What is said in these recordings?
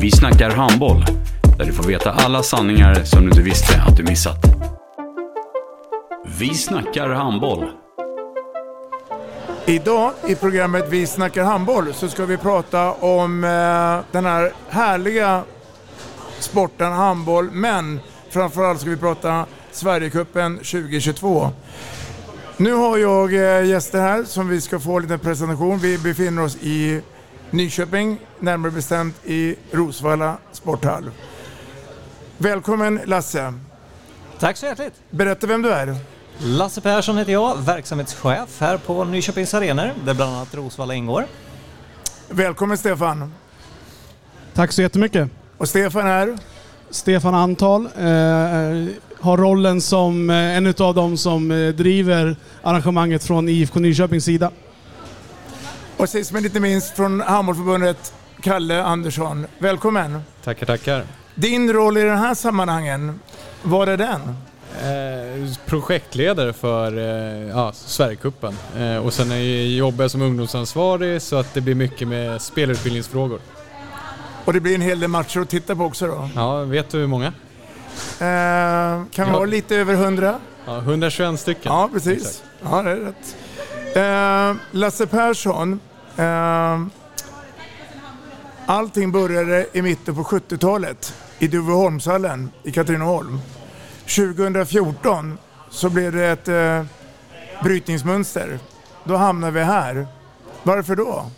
Vi snackar handboll, där du får veta alla sanningar som du inte visste att du missat. Vi snackar handboll. Idag i programmet Vi snackar handboll så ska vi prata om eh, den här härliga sporten handboll men framförallt ska vi prata Sverigecupen 2022. Nu har jag eh, gäster här som vi ska få en liten presentation. Vi befinner oss i Nyköping, närmare bestämt i Rosvalla sporthall. Välkommen Lasse. Tack så hjärtligt. Berätta vem du är. Lasse Persson heter jag, verksamhetschef här på Nyköpings Arenor, där bland annat Rosvalla ingår. Välkommen Stefan. Tack så jättemycket. Och Stefan är? Stefan Antal. Eh, har rollen som eh, en av dem som eh, driver arrangemanget från IFK Nyköpings sida. Och sist men inte minst från Handbollförbundet, Kalle Andersson. Välkommen! Tackar, tackar. Din roll i den här sammanhangen, vad är den? Eh, projektledare för eh, ja, Sverigecupen. Eh, och sen jag, jobbar jag som ungdomsansvarig så att det blir mycket med spelutbildningsfrågor. Och det blir en hel del matcher att titta på också då? Ja, vet du hur många? Eh, kan Ja. ha lite över hundra? Ja, 121 stycken. Ja, precis. Exakt. Ja, det är rätt. Eh, Lasse Persson. Eh, allting började i mitten på 70-talet i Duveholmshallen i Katrineholm. 2014 så blev det ett eh, brytningsmönster. Då hamnade vi här. Varför då?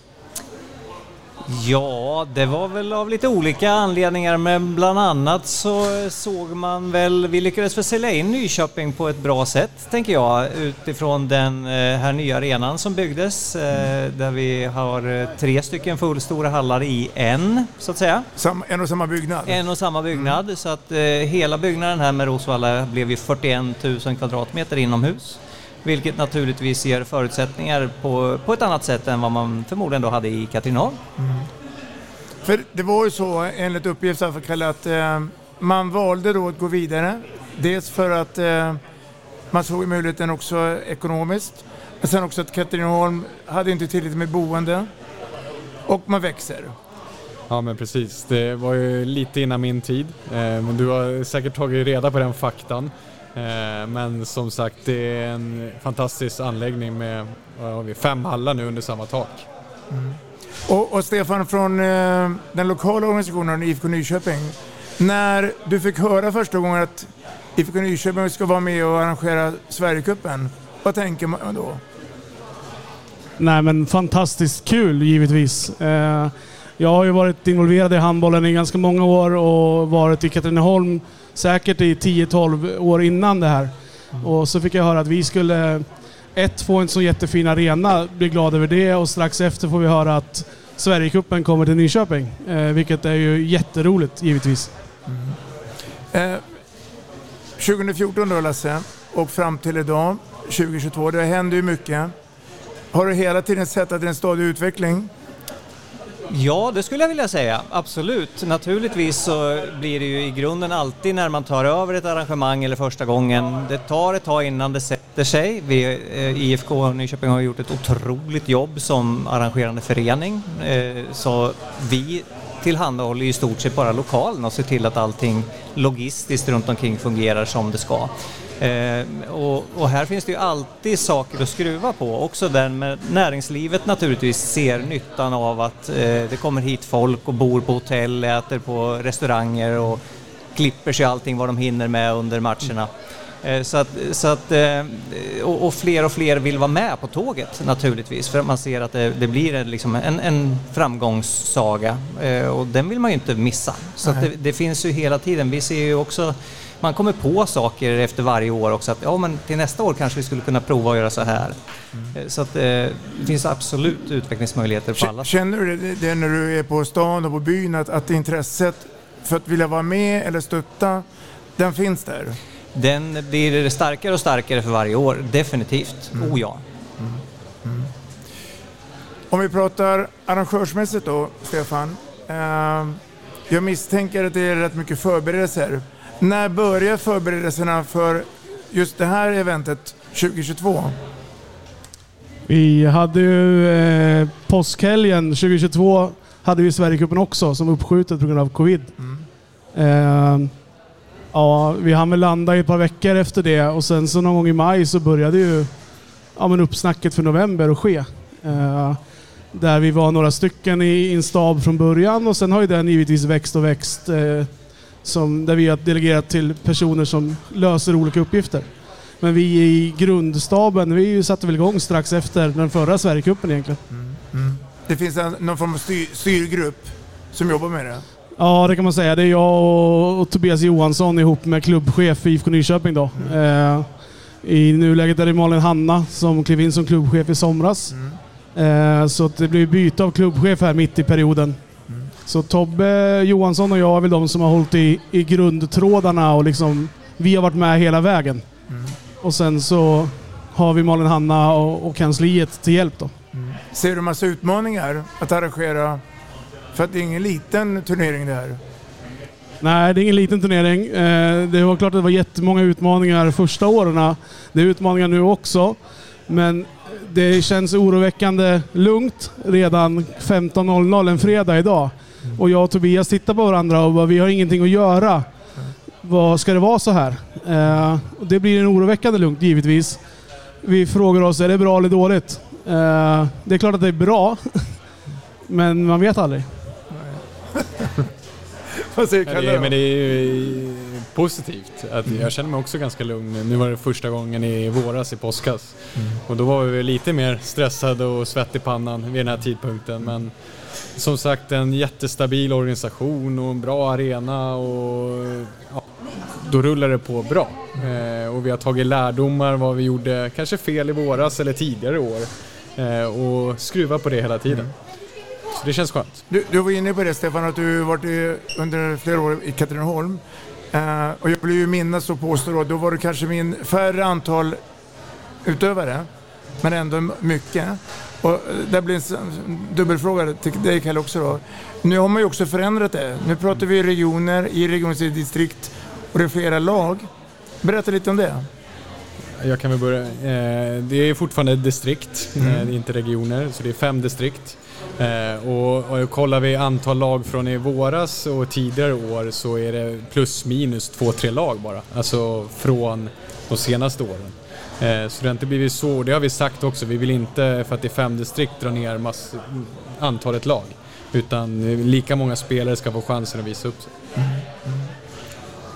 Ja, det var väl av lite olika anledningar, men bland annat så såg man väl, vi lyckades väl sälja in Nyköping på ett bra sätt, tänker jag, utifrån den eh, här nya arenan som byggdes, eh, där vi har eh, tre stycken fullstora hallar i en, så att säga. Sam, en och samma byggnad? En och samma byggnad, så att eh, hela byggnaden här med Rosvalla blev ju 41 000 kvadratmeter inomhus. Vilket naturligtvis ger förutsättningar på, på ett annat sätt än vad man förmodligen då hade i Katrineholm. För det var ju så enligt uppgift fall, Kalle, att eh, man valde då att gå vidare. Dels för att eh, man såg möjligheten också ekonomiskt. Men sen också att Katrineholm hade inte tillräckligt med boende. Och man växer. Ja, men precis. Det var ju lite innan min tid. Eh, men du har säkert tagit reda på den faktan. Eh, men som sagt, det är en fantastisk anläggning med vi, fem hallar nu under samma tak. Och, och Stefan från eh, den lokala organisationen IFK Nyköping. När du fick höra första gången att IFK Nyköping ska vara med och arrangera Sverigecupen. Vad tänker man då? Nej men fantastiskt kul givetvis. Eh, jag har ju varit involverad i handbollen i ganska många år och varit i Katrineholm säkert i 10-12 år innan det här. Och så fick jag höra att vi skulle ett, få en så jättefin arena, bli glad över det och strax efter får vi höra att Sverigecupen kommer till Nyköping. Eh, vilket är ju jätteroligt givetvis. Mm. Eh, 2014 då Lasse, och fram till idag, 2022, det händer ju mycket. Har du hela tiden sett att det är en stadig utveckling? Ja, det skulle jag vilja säga. Absolut. Naturligtvis så blir det ju i grunden alltid när man tar över ett arrangemang eller första gången. Det tar ett tag innan det sätter sig. Vi, eh, IFK Nyköping har gjort ett otroligt jobb som arrangerande förening. Eh, så vi tillhandahåller i stort sett bara lokalen och ser till att allting logistiskt runt omkring fungerar som det ska. Eh, och, och här finns det ju alltid saker att skruva på, också där med näringslivet naturligtvis ser nyttan av att eh, det kommer hit folk och bor på hotell, äter på restauranger och klipper sig allting vad de hinner med under matcherna. Eh, Så att, så att, eh, och, och fler och fler vill vara med på tåget naturligtvis för att man ser att det, det blir en, liksom en, en framgångssaga Eh, och den vill man ju inte missa. Så det, det finns ju hela tiden, vi ser ju också man kommer på saker efter varje år också att ja men till nästa år kanske vi skulle kunna prova att göra så här. Eh, Så att eh, det finns absolut utvecklingsmöjligheter på alla Känner du det, när du är på stan och på byn att, att intresset för att vilja vara med eller stötta, den finns där? Den blir starkare och starkare för varje år, definitivt. Mm. Oh ja. Om vi pratar arrangörsmässigt då, Stefan. Eh, jag misstänker att det är rätt mycket förberedelser. När börjar förberedelserna för just det här eventet 2022? Vi hade ju eh, påskhelgen 2022 hade vi Sverigecupen också som uppskjutet på grund av covid. Eh, ja, vi hann väl landa i ett par veckor efter det och sen så någon gång i maj så började ju ja, men uppsnacket för november att ske. Eh, där vi var några stycken i, i en stab från början och sen har ju den givetvis växt och växt. Eh, som, där vi har delegerat till personer som löser olika uppgifter. Men vi i grundstaben, vi satte väl igång strax efter den förra Sverigecupen egentligen. Det finns en, någon form av styr, styrgrupp som jobbar med det. Ja, det kan man säga. Det är jag och, och Tobias Johansson ihop med klubbchef i IFK Nyköping då. Eh, I nuläget är det Malin Hanna som klev in som klubbchef i somras. Eh, så det blir byte av klubbchef här mitt i perioden. Så Tobbe Johansson och jag är väl de som har hållit i, i grundtrådarna och liksom, vi har varit med hela vägen. Och sen så har vi Malin Hanna och, och kansliet till hjälp då. Ser du massa utmaningar att arrangera? För att det är ingen liten turnering det här. Nej, det är ingen liten turnering. Eh, Det var klart att det var jättemånga utmaningar första åren. Det är utmaningar nu också. Men det känns oroväckande lugnt redan 15.00 en fredag idag. Och jag och Tobias tittar på varandra och bara, vi har ingenting att göra. Vad ska det vara så här? Eh, Det blir en oroväckande lugnt givetvis. Vi frågar oss, är det bra eller dåligt? Eh, Det är klart att det är bra. Men man vet aldrig. Vad säger Ja, Kalle men det är ju positivt. Att jag känner mig också ganska lugn. Nu var det första gången i våras i påskas. Och då var vi lite mer stressade och svett i pannan vid den här tidpunkten. Men som sagt en jättestabil organisation och en bra arena och ja, då rullar det på bra. Eh, och vi har tagit lärdomar vad vi gjorde kanske fel i våras eller tidigare år. Eh, och skruvar på det hela tiden. Så det känns skönt. Du, du var inne på det Stefan, att du varit i, under flera år i Katrineholm. Eh, och jag vill ju minnas och påstå då, då var det kanske min färre antal utövare, men ändå mycket. Och eh, det blir en dubbelfråga till dig Kalle också då. Nu har man ju också förändrat det. Nu pratar vi regioner, i regiondistrikt och det är flera lag. Berätta lite om det. Jag kan väl börja. Eh, det är fortfarande distrikt, Mm. eh, inte regioner, så det är fem distrikt. Och, och kollar vi antal lag från i våras och tidigare år så är det plus minus två, tre lag bara. Alltså från de senaste åren. Eh, så det har inte blivit så, det har vi sagt också, vi vill inte för att det är fem distrikt dra ner mass, antalet lag. Utan eh, lika många spelare ska få chansen att visa upp sig.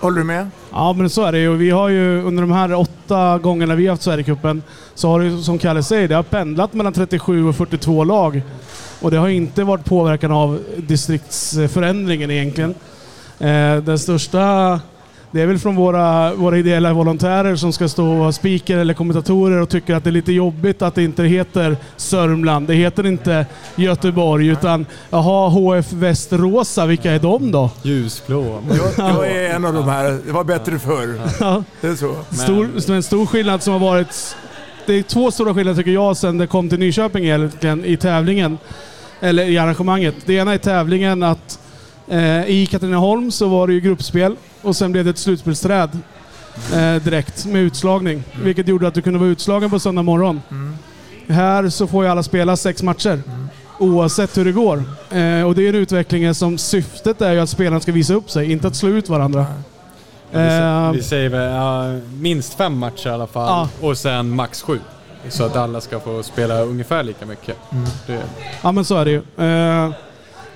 Håller du med? Ja, men så är det ju. Vi har ju under de här åtta gångerna vi har haft Sverigecupen så har det som Kalle säger, det har pendlat mellan 37 och 42 lag. Och det har inte varit påverkan av distriktsförändringen egentligen. Eh, den största, det är väl från våra, våra ideella volontärer som ska stå och speaker eller kommentatorer och tycker att det är lite jobbigt att det inte heter Sörmland. Det heter inte Göteborg utan jaha, HF Västeråsa, vilka är de då? Ljusblå. Jag, jag är en av de här. Det var bättre förr. Ja. Det är så. Stor, en stor skillnad som har varit... Det är två stora skillnader tycker jag sen det kom till Nyköping egentligen i tävlingen. Eller i arrangemanget. Det ena är tävlingen att i Katrineholm så var det ju gruppspel och sen blev det ett slutspelsträd eh, direkt med utslagning. Vilket gjorde att du kunde vara utslagen på söndag morgon. Här så får ju alla spela sex matcher. Oavsett hur det går. Eh, och det är en utveckling som syftet är ju att spelarna ska visa upp sig, inte att slå ut varandra. Vi, sä- Eh, vi säger väl minst fem matcher i alla fall Ja. och sen max sju. Så att alla ska få spela ungefär lika mycket. Det, Ja men så är det ju.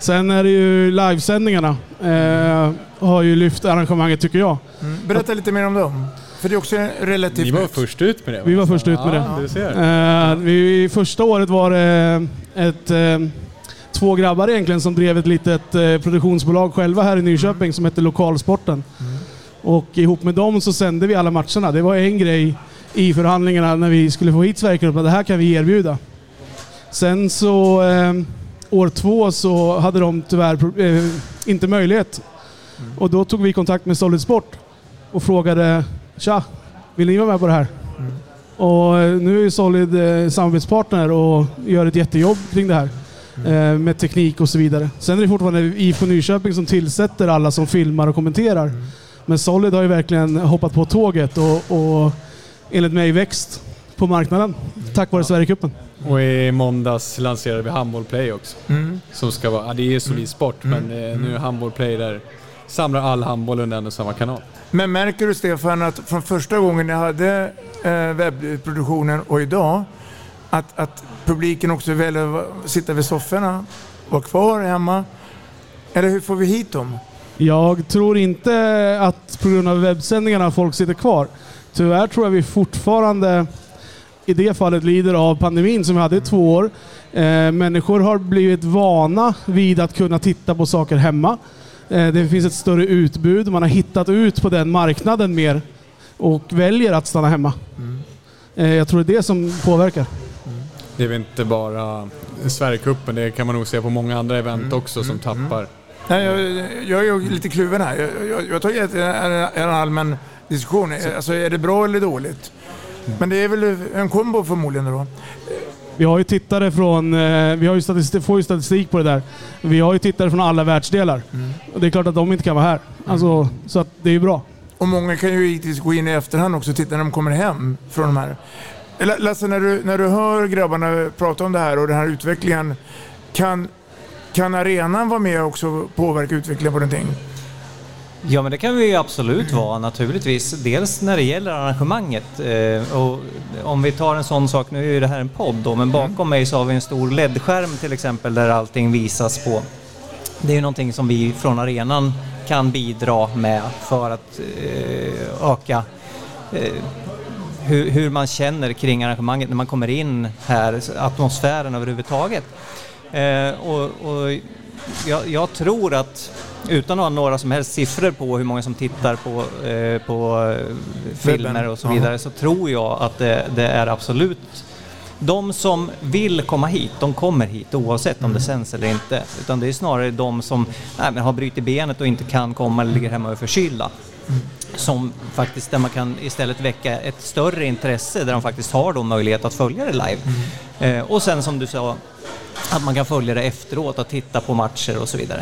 Sen är det ju livesändningarna. Eh, har ju lyft arrangemanget tycker jag. Mm. Berätta lite mer om dem. För det är också relativt Ni var nytt. först ut med det. Vi var först ut med ja, det. Du ser. Eh, vi, första året var det ett, eh, två grabbar egentligen som drev ett litet eh, produktionsbolag själva här i Nyköping som hette Lokalsporten. Och ihop med dem så sände vi alla matcherna. Det var en grej i förhandlingarna när vi skulle få hit Sverigecupen, det här kan vi erbjuda. Sen så eh, år två så hade de tyvärr eh, inte möjlighet. Och då tog vi kontakt med Solid Sport och frågade Tja, vill ni vara med på det här? Och eh, nu är Solid eh, samarbetspartner och gör ett jättejobb kring det här. Eh, med teknik och så vidare. Sen är det fortfarande IFK Nyköping som tillsätter alla som filmar och kommenterar. Men Solid har ju verkligen hoppat på tåget och, och enligt mig växt på marknaden. Tack vare Sverigecupen. Och i måndags lanserade vi Handboll Play också. Mm. Som ska vara, ja, det är solid sport, men eh, nu är Handboll Play där samlar all handboll under en och samma kanal. Men märker du Stefan att från första gången ni hade eh, webbproduktionen och idag att, att publiken också väljer att sitta vid sofforna, vara kvar hemma? Eller hur får vi hit dem? Jag tror inte att på grund av webbsändningarna folk sitter kvar. Tyvärr tror jag vi fortfarande i det fallet lider av pandemin som vi hade i två år. Eh, människor har blivit vana vid att kunna titta på saker hemma. Eh, det finns ett större utbud. Man har hittat ut på den marknaden mer och väljer att stanna hemma. Eh, jag tror det är det som påverkar. Det är väl inte bara Sverigecupen, det kan man nog se på många andra event också som tappar. Nej, jag, jag är ju lite kluven här. Jag, jag, jag tar ett- en, en allmän diskussion. Alltså, är det bra eller dåligt? Men det är väl en kombo förmodligen då? Vi har ju tittare från, eh, vi har ju statistik, får ju statistik på det där. Vi har ju tittare från alla världsdelar. Och det är klart att de inte kan vara här. Alltså, så att det är ju bra. Och många kan ju givetvis gå in i efterhand också och titta när de kommer hem från de här. Lasse, när du, när du hör grabbarna prata om det här och den här utvecklingen, kan, kan arenan vara med och också påverka utvecklingen på någonting? Ja men det kan vi ju absolut vara naturligtvis. Dels när det gäller arrangemanget. Eh, och om vi tar en sån sak, nu är ju det här en podd då, men bakom mig så har vi en stor LED-skärm till exempel där allting visas på. Det är ju någonting som vi från arenan kan bidra med för att eh, öka eh, hur, man känner kring arrangemanget när man kommer in här, atmosfären överhuvudtaget. Och, och jag, jag tror att, utan att ha några som helst siffror på hur många som tittar på, eh, på eh, filmer och så vidare, så tror jag att det, det är absolut de som vill komma hit, de kommer hit oavsett om det sänds eller inte. Utan det är snarare de som nej, har brutit benet och inte kan komma eller ligger hemma och är förkylda. Som faktiskt, där man kan istället väcka ett större intresse där de faktiskt har då möjlighet att följa det live. Eh, och sen som du sa, att man kan följa det efteråt, att titta på matcher och så vidare.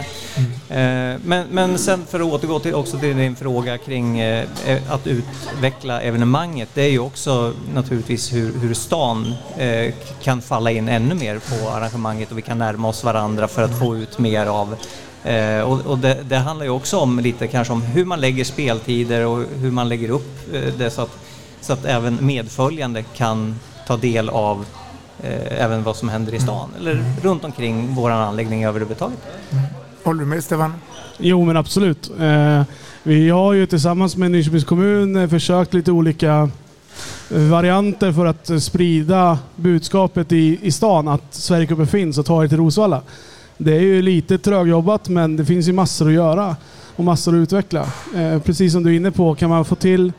Eh, Men, men sen för att återgå till, också till din fråga kring eh, eh, att utveckla evenemanget, det är ju också naturligtvis hur, hur stan eh, kan falla in ännu mer på arrangemanget och vi kan närma oss varandra för att få ut mer av Eh, och och det, det handlar ju också om lite kanske om hur man lägger speltider och hur man lägger upp eh, det så att, så att även medföljande kan ta del av eh, även vad som händer i stan eller runt omkring vår anläggning överhuvudtaget. Håller du med Stefan? Jo, men absolut. Eh, vi har ju tillsammans med Nyköpings kommun eh, försökt lite olika eh, varianter för att eh, sprida budskapet i, i stan att Sverigecupen finns och ta er till Rosvalla. Det är ju lite trögjobbat men det finns ju massor att göra och massor att utveckla. Eh, precis som du är inne på, kan man få till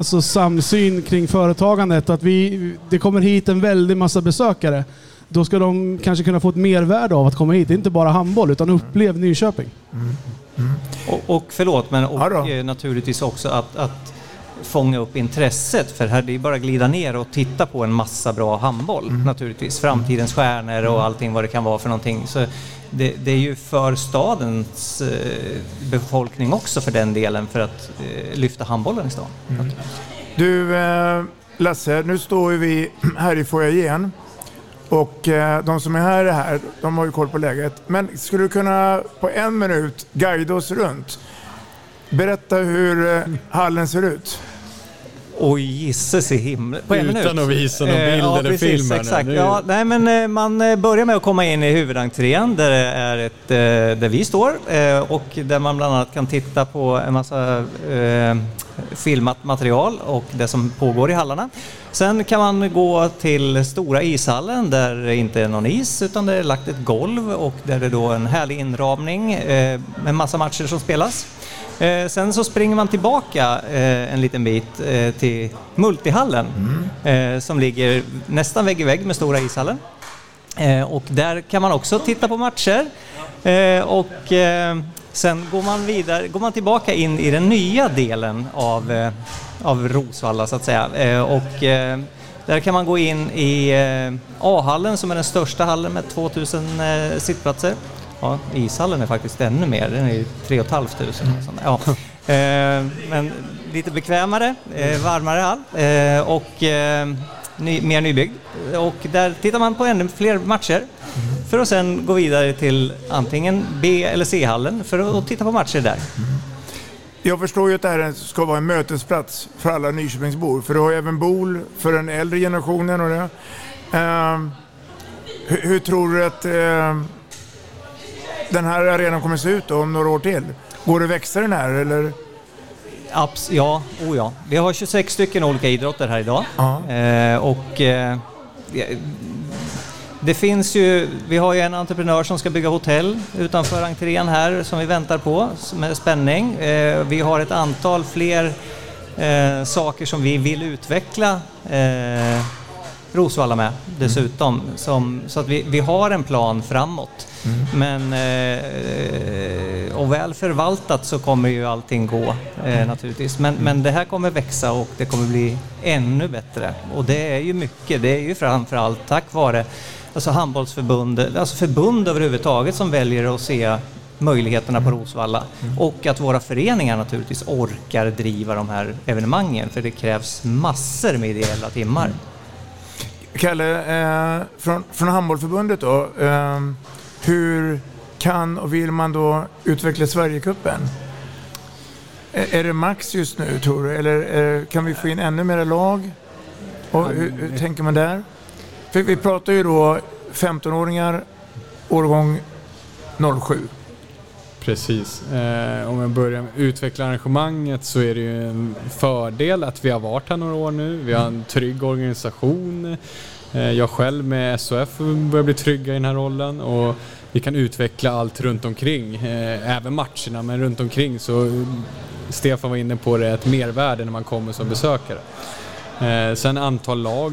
alltså, samsyn kring företagandet, att vi, det kommer hit en väldig massa besökare, då ska de kanske kunna få ett mervärde av att komma hit. Det är inte bara handboll, utan upplev Nyköping. Och, och förlåt, men och, eh, naturligtvis också att, att fånga upp intresset för här det är bara att glida ner och titta på en massa bra handboll naturligtvis. Framtidens stjärnor och allting vad det kan vara för någonting. Så det, det är ju för stadens eh, befolkning också för den delen för att eh, lyfta handbollen i stan. Du eh, Lasse, nu står vi här i foajén och de som är här är här, de har ju koll på läget. Men skulle du kunna på en minut guida oss runt? Berätta hur hallen ser ut. Oj, gisses i himlen. På en Utan minut. att visa någon Eh, bild ja, eller precis, film nu. Ja, nej, men eh, man eh, börjar med att komma in i huvudentrén där, det är ett, där vi står och där man bland annat kan titta på en massa filmat material och det som pågår i hallarna. Sen kan man gå till stora ishallen där det inte är någon is utan det är lagt ett golv och där det är då en härlig inramning med massa matcher som spelas. Eh, sen så springer man tillbaka eh, en liten bit eh, till multihallen eh, som ligger nästan vägg i vägg med stora ishallen. Eh, och där kan man också titta på matcher. Eh, och sen går man vidare, går man tillbaka in i den nya delen av, av Rosvalla så att säga. Och där kan man gå in i A-hallen som är den största hallen med 2000 eh, sittplatser. Ja, ishallen är faktiskt ännu mer, den är ju 3 500. Ja. Eh, men lite bekvämare, eh, varmare hall eh, och ny, mer nybyggd. Och där tittar man på ännu fler matcher för att sen gå vidare till antingen B eller C-hallen för att titta på matcher där. Jag förstår ju att det här ska vara en mötesplats för alla Nyköpingsbor. För du har ju även BOL för den äldre generationen och det. Ehm, hur, hur tror du att ehm, den här arenan kommer se ut då, om några år till? Går det att växa den här eller? Abs ja, oh ja. Vi har 26 stycken olika idrotter här idag. Eh, och eh, det finns ju, vi har ju en entreprenör som ska bygga hotell utanför entrén här som vi väntar på med spänning. Eh, vi har ett antal fler eh, saker som vi vill utveckla eh, Rosvalla med dessutom. Som, så att vi, vi har en plan framåt. Men eh, och väl förvaltat så kommer ju allting gå eh, naturligtvis. Men, men det här kommer växa och det kommer bli ännu bättre. Och det är ju mycket, det är ju framförallt tack vare alltså handbollsförbund, alltså förbund överhuvudtaget som väljer att se möjligheterna på Rosvalla. Och att våra föreningar naturligtvis orkar driva de här evenemangen för det krävs massor med ideella timmar. Kalle, eh, från, från Handbollförbundet då. Eh, hur kan och vill man då utveckla Sverigecupen? Är, är det max just nu tror du? Eller eh, kan vi få in ännu mera lag? Och hur, hur tänker man där? För vi pratar ju då 15-åringar, årgång 07. Precis. Eh, om jag börjar med utveckla arrangemanget så är det ju en fördel att vi har varit här några år nu. Vi har en trygg organisation. Eh, jag själv med SOF börjar bli trygga i den här rollen och vi kan utveckla allt runt omkring. Eh, även matcherna, men runt omkring så eh, Stefan var inne på det, ett mervärde när man kommer som besökare. Eh, sen antal lag,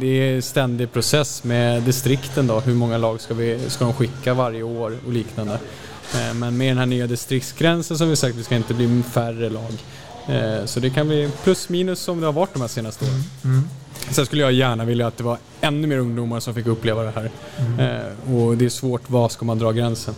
det är ständig process med distrikten då. Hur många lag ska, vi, ska de skicka varje år och liknande. Eh, men med den här nya distriktsgränsen som vi sagt, vi ska inte bli färre lag. Eh, så det kan bli plus minus som det har varit de här senaste åren. Mm. Sen skulle jag gärna vilja att det var ännu mer ungdomar som fick uppleva det här. Eh, och det är svårt, var ska man dra gränsen?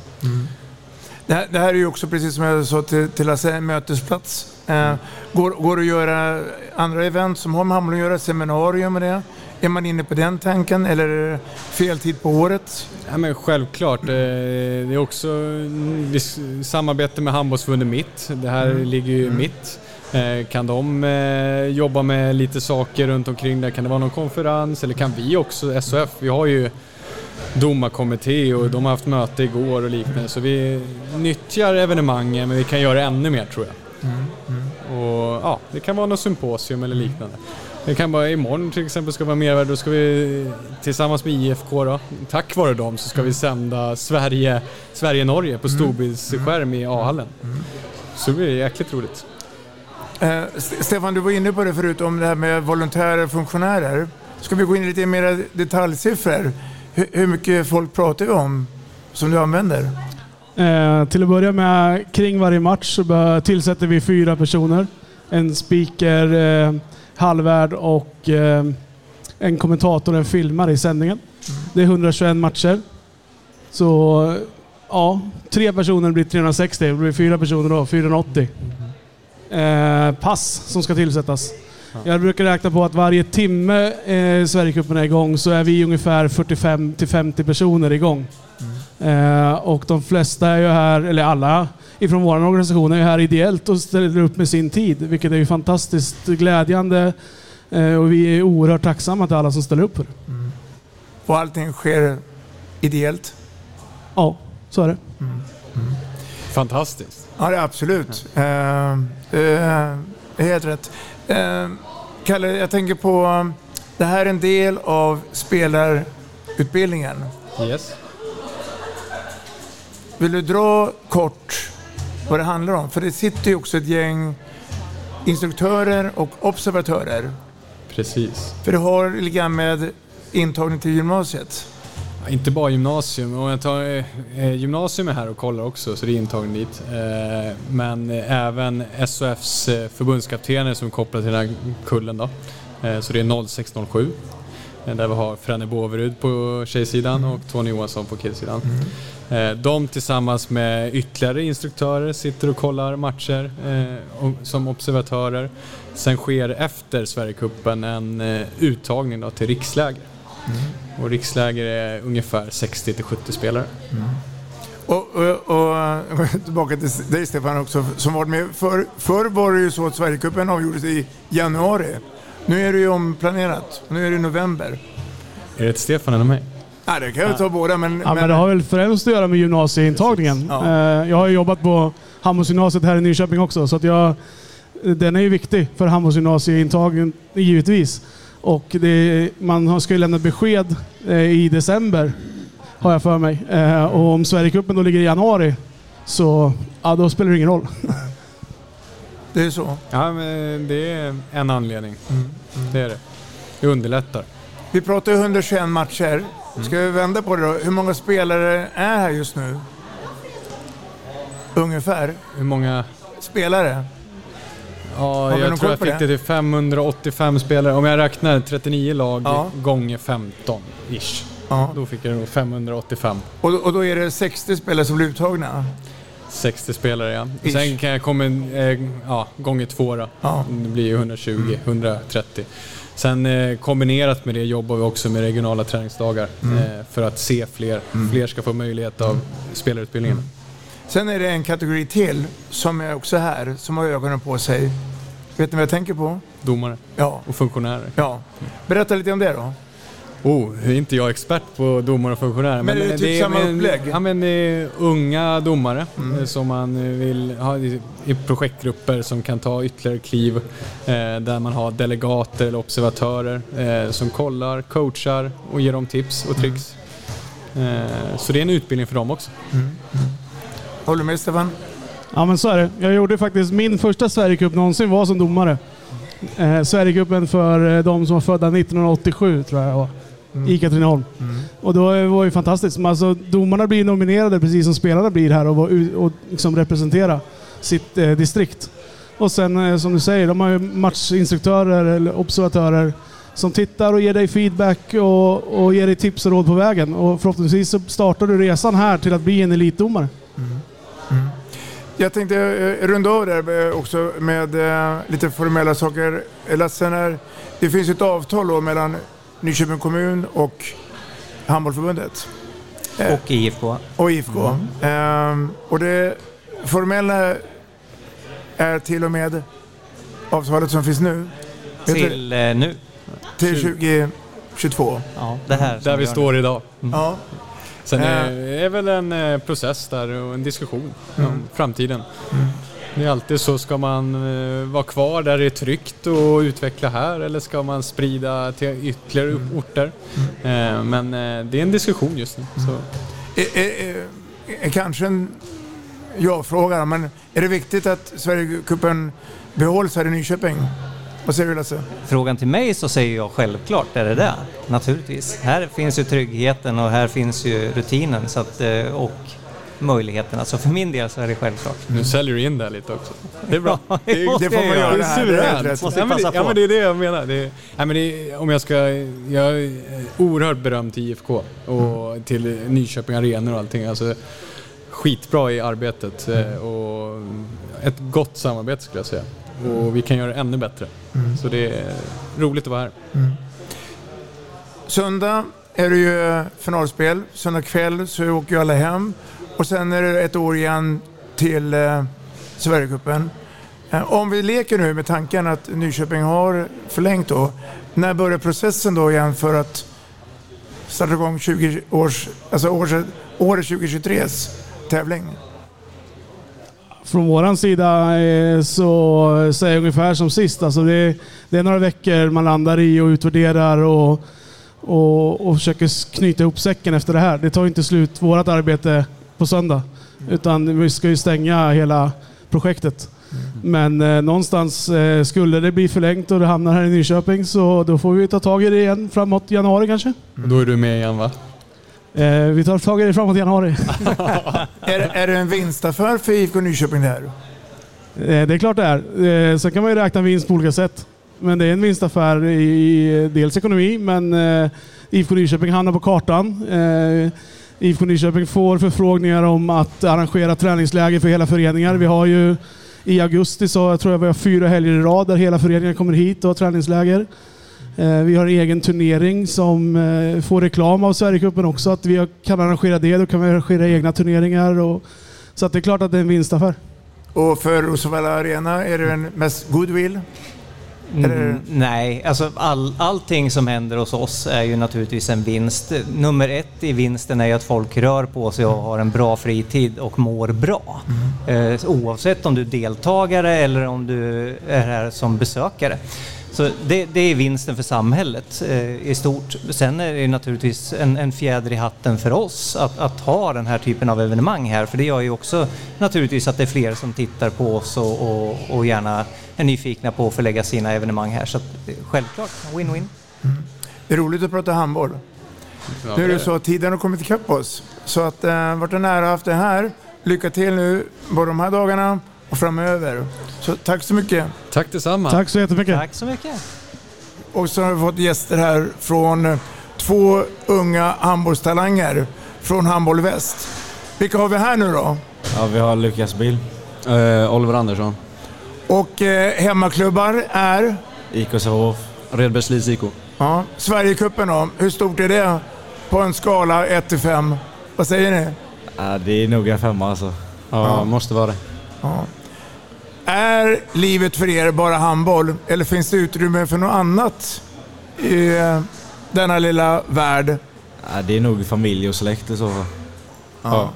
Det här, det här är ju också precis som jag sa till, till Lasse, en mötesplats. Eh, går, går det att göra andra event som har med handboll att göra, seminarium med det? Är man inne på den tanken eller är det fel tid på året? Ja, men självklart. eh, Det är också mm, vi samarbete med Handbollsförbundet Mitt. Det här Mm. ligger ju mitt. Eh, Kan de eh, jobba med lite saker runt omkring där? Kan det vara någon konferens? Eller kan vi också, SOF, vi har ju domarkommitté och de har haft möte igår och liknande. Så vi nyttjar evenemangen men vi kan göra ännu mer tror jag. Och ja, det kan vara något symposium eller liknande. Det kan vara imorgon till exempel ska vara mervärde, då ska vi tillsammans med IFK då, tack vare dem så ska vi sända Sverige, Sverige-Norge på storbildsskärm i A-hallen. Så det blir jäkligt roligt. Eh, Stefan, du var inne på det förut om det här med volontärer och funktionärer. Ska vi gå in i lite mer detaljsiffror? Hur, hur mycket folk pratar vi om som du använder? Eh, till att börja med, kring varje match så tillsätter vi fyra personer. En speaker, eh, halvvärd och eh, en kommentator och en filmare i sändningen. Det är 121 matcher. Så ja, tre personer blir 360. Det blir fyra personer då, 480. Eh, pass som ska tillsättas. Jag brukar räkna på att varje timme eh, Sverigecupen är igång så är vi ungefär 45 till 50 personer igång. Eh, och de flesta är ju här, eller alla, ifrån vår organisation är här ideellt och ställer upp med sin tid, vilket är ju fantastiskt glädjande. Eh, och vi är oerhört tacksamma till alla som ställer upp för det. Och allting sker ideellt? Ja, så är det. Fantastiskt. Ja, det är absolut. Eh, eh, helt rätt. Eh, Kalle, jag tänker på... Det här är en del av spelarutbildningen. Yes. Vill du dra kort vad det handlar om? För det sitter ju också ett gäng instruktörer och observatörer. Precis. För det har lite grann med intagning till gymnasiet. Ja, Inte bara gymnasium. Om jag tar, eh, gymnasium är här och kollar också, så det är intagning dit. Eh, men eh, även SOFs eh, förbundskaptener som är kopplade till den här kullen. Då. Eh, så det är 0607. eh, Där vi har Frenne Båverud på tjejsidan och Tony Johansson på killsidan. Eh, De tillsammans med ytterligare instruktörer sitter och kollar matcher eh, som observatörer. Sen sker efter Sverigecupen en eh, uttagning då till riksläger. Och riksläger är ungefär 60-70 spelare. Och, och, och tillbaka till dig Stefan också, som varit med. För, förr var det ju så att Sverigecupen avgjordes i januari. Nu är det ju omplanerat. Nu är det november. Är det ett Stefan eller mig? Nej, det kan jag ta båda, men... Ja, men det har väl främst att göra med gymnasieintagningen. Ja. Eh, Jag har ju jobbat på Handbollsgymnasiet här i Nyköping också, så att jag, den är ju viktig för handbollsgymnasieintagningen givetvis. Och det, man ska ju lämna besked eh, i december, har jag för mig. Eh, Och om Sverigecupen då ligger i januari, så ja, då spelar det ingen roll. Det är så. Ja, men det är en anledning. Det är det. Det underlättar. Vi pratar ju 121 matcher. Ska vi vända på det då? Hur många spelare är här just nu? Ungefär. Hur många? Spelare? Ja, jag tror jag fick det? det till 585 spelare. Om jag räknar 39 lag Ja. gånger 15 ish. Ja. Då fick jag nog 585. Och, och då är det 60 spelare som blir uttagna? 60 spelare ja. Ish. sen kan jag komma eh, ja, gånger två då. Ja. Det blir ju 120, 130. Sen eh, kombinerat med det jobbar vi också med regionala träningsdagar Mm. eh, för att se fler. Fler ska få möjlighet av spelarutbildningen. Sen är det en kategori till som är också här, som har ögonen på sig. Vet ni vad jag tänker på? Domare Ja. och funktionärer. Ja. Berätta lite om det då. Oh, är inte jag expert på domare och funktionärer. Men är det typ samma men- upplägg? Mm. Ja, men det är unga domare eh, som man vill ha i, i projektgrupper som kan ta ytterligare kliv. Eh, där man har delegater eller observatörer eh, som kollar, coachar och ger dem tips och tricks. Mm. Eh, så det är en utbildning för dem också. Håller du med Stefan? Ja men så är det. Jag gjorde faktiskt min första Sverigecup någonsin var som domare. Eh, Sverigecupen för eh, de som var födda 1987 tror jag jag var. I Katrineholm. Och då var det ju fantastiskt. Men Alltså, domarna blir nominerade precis som spelarna blir här och, var och liksom representera sitt eh, distrikt. Och sen eh, som du säger, de har ju matchinstruktörer eller observatörer som tittar och ger dig feedback och, och ger dig tips och råd på vägen. Och förhoppningsvis så startar du resan här till att bli en elitdomare. Jag tänkte eh, runda av där eh, också med eh, lite formella saker. Lasse, när, det finns ett avtal då mellan Nyköping kommun och Handbollförbundet. Eh, Och IFK. och IFK. Ehm, och det formella är till och med avtalet som finns nu. Till eh, nu. Till 2022. Ja, det här Där vi står idag. Ja. Sen Eh. är är väl en eh, process där och en diskussion om framtiden. Det är alltid så, ska man eh, vara kvar där det är tryggt och utveckla här eller ska man sprida till ytterligare upp- orter? Eh, Men eh, det är en diskussion just nu. Så. Är, är, är, kanske en ja-fråga, men är det viktigt att Sverigecupen behålls här i Nyköping? Vad säger du Lasse? Frågan till mig så säger jag självklart är det det. Naturligtvis. Här finns ju tryggheten och här finns ju rutinen så att, och möjligheterna. Så för min del så är det självklart. Nu säljer du in det lite också. Det är bra. Ja, det måste det får man göra Det här, är det är rätt. Måste Ja, men det, ja men det är det jag menar. Det, ja, men det, om jag ska, jag är oerhört berömd till IFK och till Nyköping Arenor och allting. Alltså, skitbra i arbetet eh, och ett gott samarbete skulle jag säga. Och vi kan göra det ännu bättre. Så det är roligt att vara här. Söndag är det ju finalspel. Söndag kväll så åker ju alla hem. Och sen är det ett år igen till eh, Sverigecupen. Eh, om vi leker nu med tanken att Nyköping har förlängt då. När börjar processen då igen för att starta igång 20 års, alltså året, året 2023s tävling? Från våran sida eh, så säger jag ungefär som sist. Alltså det, det är några veckor man landar i och utvärderar och, och, och försöker knyta ihop säcken efter det här. Det tar ju inte slut vårt arbete på söndag. Utan vi ska ju stänga hela projektet. Men eh, någonstans eh, skulle det bli förlängt och det hamnar här i Nyköping så då får vi ta tag i det igen framåt januari kanske. Då är du med igen va? Eh, vi tar tag i det framåt januari. är, är det en vinstaffär för IFK Nyköping det här? Eh, det är klart det är. Eh, sen kan man ju räkna vinst på olika sätt. Men det är en vinstaffär i, i dels ekonomi, men eh, IFK Nyköping hamnar på kartan. IFK Nyköping får förfrågningar om att arrangera träningsläger för hela föreningar. Vi har ju i augusti så jag tror jag vi har fyra helger i rad där hela föreningen kommer hit och har träningsläger. Eh, vi har en egen turnering som eh, får reklam av Sverigecupen också. Att vi kan arrangera det, då kan vi arrangera egna turneringar. Och, så att det är klart att det är en vinstaffär. Och för Rosevalla Arena är det en mest goodwill? Mm, nej, alltså all, allting som händer hos oss är ju naturligtvis en vinst. Nummer ett i vinsten är ju att folk rör på sig och har en bra fritid och mår bra. Mm. Eh, oavsett om du är deltagare eller om du är här som besökare. Så det, det, är vinsten för samhället eh, i stort. Sen är det naturligtvis en, en fjäder i hatten för oss att, att, ha den här typen av evenemang här. För det gör ju också naturligtvis att det är fler som tittar på oss och, och, och gärna är nyfikna på att förlägga sina evenemang här. Så att, självklart, win-win. Mm. Det är roligt att prata handboll. Ja, nu är det så att tiden har kommit ikapp oss. Så att eh, varit en ära haft det här. Lycka till nu både de här dagarna och framöver. Så tack så mycket. Tack detsamma. Tack så jättemycket. Tack så mycket. Och så har vi fått gäster här från eh, två unga handbollstalanger från Handboll Väst. Vilka har vi här nu då? Ja, vi har Lukas Bill, uh, Oliver Andersson. Och eh, hemmaklubbar är? IK Sävehof, Redbergslivs IK. Ja. Sverigecupen då, hur stort är det på en skala 1 till 5? Vad säger ni? Ja, det är nog en femma alltså. Ja, ja. måste vara det. Ja. Är livet för er bara handboll eller finns det utrymme för något annat i eh, denna lilla värld? Ja, det är nog familj och släkt i så fall. Ja.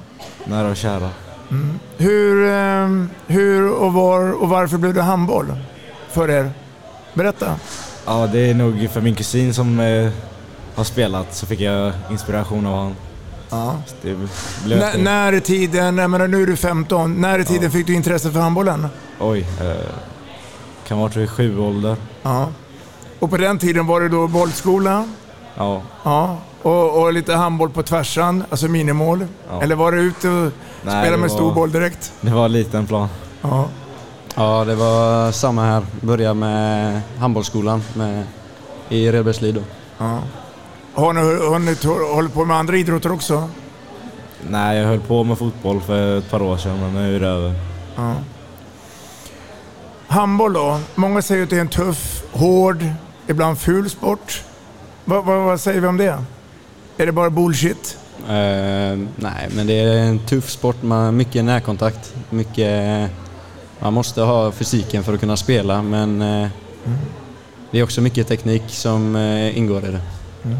Nära och kära. Mm. Hur, eh, hur och var och varför blev det handboll för er? Berätta. Ja, det är nog för min kusin som eh, har spelat så fick jag inspiration av honom. Ja. N- när i tiden, jag menar nu är du 15, när i tiden ja. fick du intresse för handbollen? Oj, eh, kan vara vid sju ålder. Ja. Och på den tiden var det då bollskola? Ja. ja. Och, och lite handboll på tvärsan, alltså minimål? Ja. Eller var du ute och Nej, spelade med var, stor boll direkt? Det var en liten plan. Ja. Ja, det var samma här. Började med handbollsskolan med, i Redbergslid. Ja. Har ni, har ni hållit på med andra idrotter också? Nej, jag höll på med fotboll för ett par år sedan, men nu är det över. Ja. Handboll då? Många säger att det är en tuff, hård, ibland ful sport. Va, va, vad säger vi om det? Är det bara bullshit? Uh, nej, men det är en tuff sport med mycket närkontakt. Mycket, man måste ha fysiken för att kunna spela, men uh, mm. det är också mycket teknik som uh, ingår i det. Mm.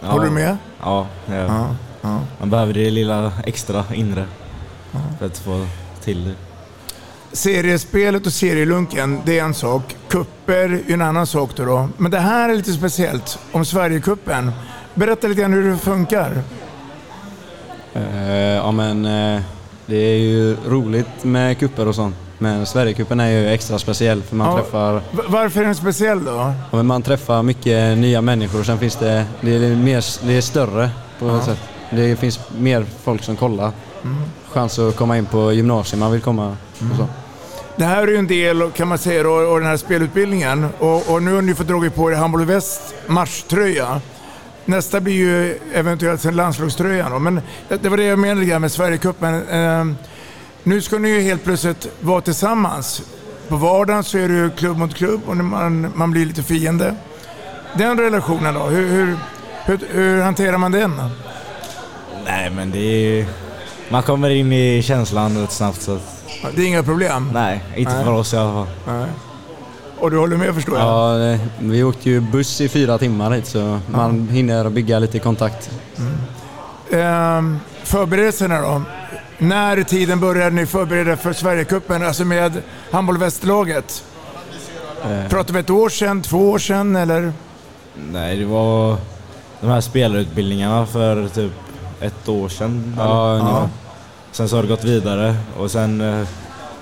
Ja. Håller du med? Ja, ja. ja, ja. man behöver det lilla extra inre för att få till det. Seriespelet och serielunken, det är en sak. Kupper är en annan sak då, då. Men det här är lite speciellt om Sverigekuppen. Berätta lite grann hur det funkar. Uh, ja men uh, det är ju roligt med kupper och sånt. Men Sverigecupen är ju extra speciell för man ja, träffar... Varför är den speciell då? Ja, man träffar mycket nya människor och sen finns det... Det är, mer, det är större på något sätt. Det finns mer folk som kollar. Mm. Chans att komma in på gymnasiet man vill komma och så. Mm. Det här är ju en del kan man säga av den här spelutbildningen och, och, nu har ni fått dragit på er Hamburg Väst matchtröja. Nästa blir ju eventuellt en landslagströja då. men det var det jag menade med Sverigecupen. Eh, nu ska ni ju helt plötsligt vara tillsammans. På vardagen så är det ju klubb mot klubb och man, man blir lite fiende. Den relationen då, hur, hur, hur, hur hanterar man den? Nej men det är man kommer in i känslan rätt snabbt. Så att, Det är inga problem? nej, inte Nej. för oss i alla fall. Nej. Och du håller med förstår jag? Ja, vi åkte ju buss i fyra timmar hit så man hinner bygga lite kontakt. Ehm, förberedelserna då? När tiden började ni förbereda för Sverigecupen, alltså med Handboll Västerlaget? Eh, Pratar vi ett år sedan, två år sedan eller? nej, det var de här spelarutbildningarna för typ ett år sedan. Ja. Sen så har det gått vidare och sen eh,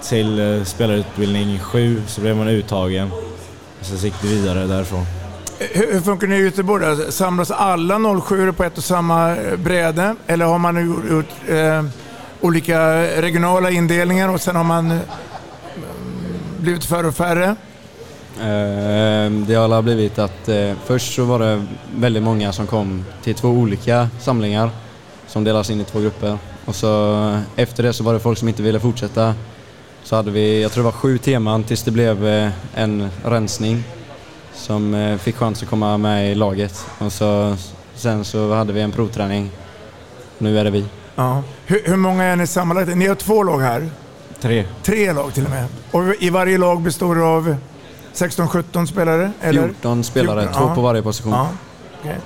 till eh, spelarutbildning sju så blev man uttagen. Och sen gick det vidare därifrån. Hur, hur funkar det i Göteborg? då? Samlas alla 07 på ett och samma eh, bräde? Eller har man gjort eh, olika regionala indelningar och sen har man eh, blivit färre och färre? Ehm, det har blivit att eh, först så var det väldigt många som kom till två olika samlingar som delas in i två grupper. Och så eh, efter det så var det folk som inte ville fortsätta. Så hade vi, jag tror det var sju teman tills det blev en rensning som fick chans att komma med i laget. Och så, sen så hade vi en provträning. Nu är det vi. Ja. Hur, hur många är ni sammanlagt? Ni har två lag här? Tre. Tre lag till och med. Och i varje lag består det av 16-17 spelare? Eller? 14 spelare, 14, två ja. på varje position. Ja, okej.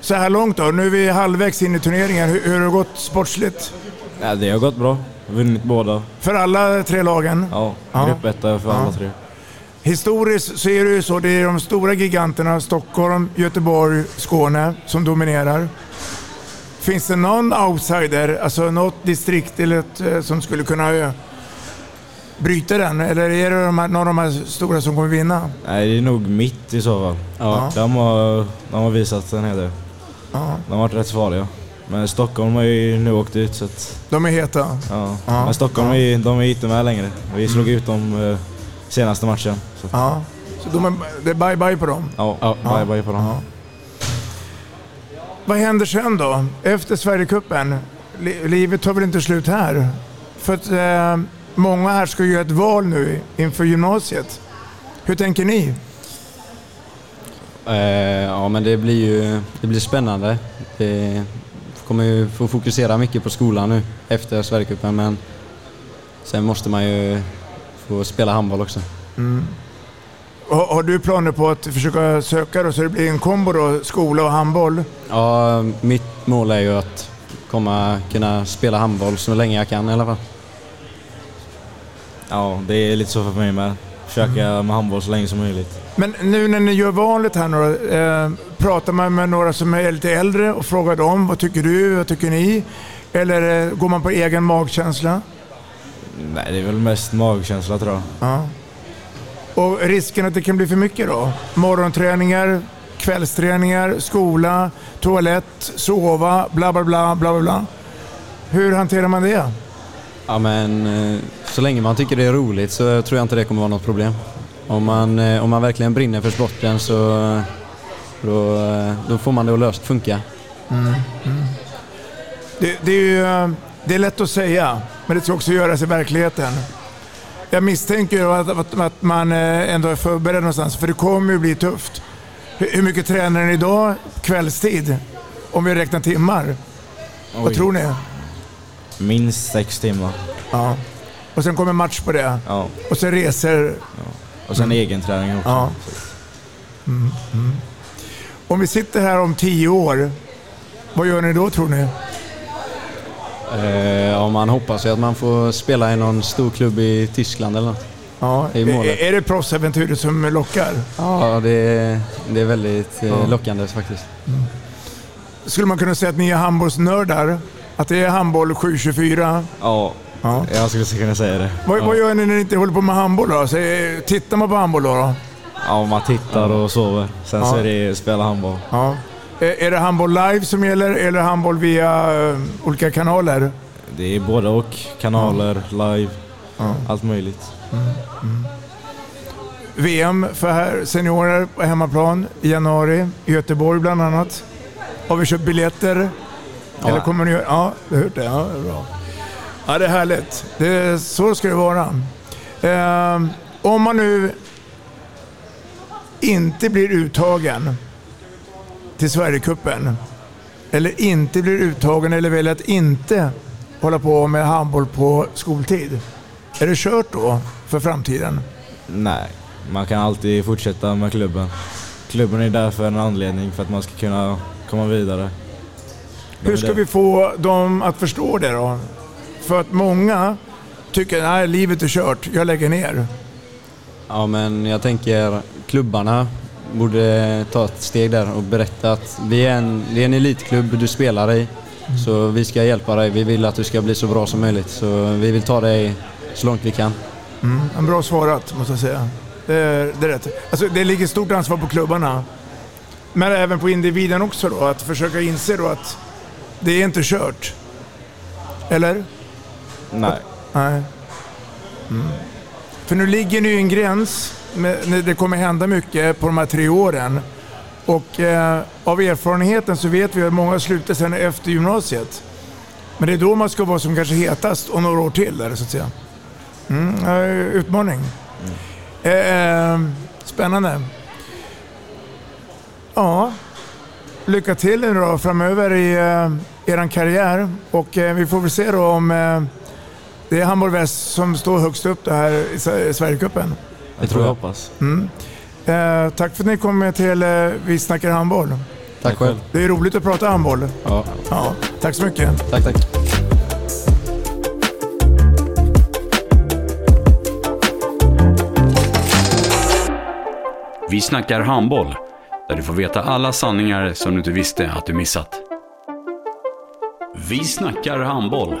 Så här långt då, nu är vi halvvägs in i turneringen. Hur, hur har det gått sportsligt? Ja, det har gått bra. Vunnit båda. För alla tre lagen? Ja, Ja. gruppetta för Ja. alla tre. Historiskt så är det ju så, det är de stora giganterna, Stockholm, Göteborg, Skåne, som dominerar. Finns det någon outsider, alltså något distrikt eller ett, eh, som skulle kunna eh, bryta den? Eller är det de här, någon av de här stora som kommer vinna? Nej, det är nog mitt i så fall. Ja. De, har, de har visat en hel del. Ja. De har varit rätt farliga. Men Stockholm har ju nu åkt ut så att, De är heta. ja. Ja. Men Stockholm är, ju- de är inte med längre. Vi slog ut dem eh, senaste matchen. Så, Ja. Så de är, det är bye-bye på dem? ja, bye bye på dem. Vad händer sen då? Efter Sverigecupen? Li- Livet tar väl inte slut här? För att eh, många här ska göra ett val nu inför gymnasiet. Hur tänker ni? Eh, ja, men det blir ju det blir spännande. Det kommer ju få fokusera mycket på skolan nu efter Sverigecupen, men sen måste man ju få spela handboll också. Mm. Har, har du planer på att försöka söka då, så det blir en kombo då, skola och handboll? Ja, mitt mål är ju att komma kunna spela handboll så länge jag kan i alla fall. Ja, det är lite så för mig med. Försöka med handboll så länge som möjligt. Men nu när ni gör valet här nu då, eh, pratar man med några som är lite äldre och frågar dem vad tycker du, vad tycker ni? Eller eh, går man på egen magkänsla? Nej, det är väl mest magkänsla tror jag. Ja. Och risken att det kan bli för mycket då? Morgonträningar, kvällsträningar, skola, toalett, sova, bla bla bla bla bla. Hur hanterar man det? Ja, men eh, så länge man tycker det är roligt så tror jag inte det kommer vara något problem. Om man, eh, om man verkligen brinner för sporten så då, eh, då får man det att löst funka. Mm. Mm. Det, det, är ju, det är lätt att säga, men det ska också göras i verkligheten. Jag misstänker ju att, att, att man eh, ändå är förberedd någonstans, för det kommer ju bli tufft. Hur, hur mycket tränar ni idag kvällstid? Om vi räknar timmar. Vad Oj. tror ni? Minst sex timmar. Ja. Och sen kommer match på det. Ja. Och sen resor. Och sen Mm. egen träning också. Ja. Mm, mm. Om vi sitter här om tio år, vad gör ni då tror ni? Eh, ja, man hoppas ju att man får spela i någon stor klubb i Tyskland eller något. Ja. Det är. Är, det proffsäventyret som lockar? Ja, det är, det är väldigt eh, Ja. lockande faktiskt. Skulle man kunna säga att ni är handbollsnördar? Att det är handboll 724? Ja, Ja. jag skulle kunna säga det. Vad, ja. vad gör ni när ni inte håller på med handboll då? Så, eh, tittar man på handboll då? då? Ja, man tittar och sover. Sen Ja. så är det spela handboll. Ja. Är, är det handboll live som gäller eller handboll via eh, olika kanaler? Det är både och. Kanaler, live, Ja. allt möjligt. VM för här, seniorer på hemmaplan i januari i Göteborg bland annat. Har vi köpt biljetter? Ja. Eller kommer ni Ja, du har hört det. Ja, det är bra. Ja, det är härligt. Det är, så ska det vara. Ehm, om man nu inte blir uttagen till Sverigecupen eller inte blir uttagen eller väljer att inte hålla på med handboll på skoltid? Är det kört då för framtiden? Nej, man kan alltid fortsätta med klubben. Klubben är där för en anledning, för att man ska kunna komma vidare. De Hur ska vi få dem att förstå det då? För att många tycker att livet är kört, jag lägger ner. Ja, men jag tänker klubbarna borde ta ett steg där och berätta att vi är en, det är en elitklubb du spelar i. Så vi ska hjälpa dig. Vi vill att du ska bli så bra som möjligt. Så vi vill ta dig så långt vi kan. Mm, en bra svarat måste jag säga. Det är, det är rätt. Alltså, det ligger stort ansvar på klubbarna. Men även på individen också då, att försöka inse då att det är inte kört. Eller? Nej. Nej. Mm. För nu ligger ni i en gräns, det kommer hända mycket på de här tre åren. Och eh, av erfarenheten så vet vi att många slutar sen efter gymnasiet. Men det är då man ska vara som kanske hetast och några år till där så att säga. Mm, utmaning. Eh, eh, spännande. Ja, lycka till nu då framöver i eh, er karriär. Och eh, vi får väl se då om eh, det är Hamburg Väst som står högst upp det här i Sve- Sverigecupen. Det tror jag hoppas. Mm. Eh, tack för att ni kom till eh, Vi snackar handboll. Tack själv. Det är roligt att prata handboll. Ja. Ja, tack så mycket. Tack, tack. Vi snackar handboll, där du får veta alla sanningar som du inte visste att du missat. Vi snackar handboll.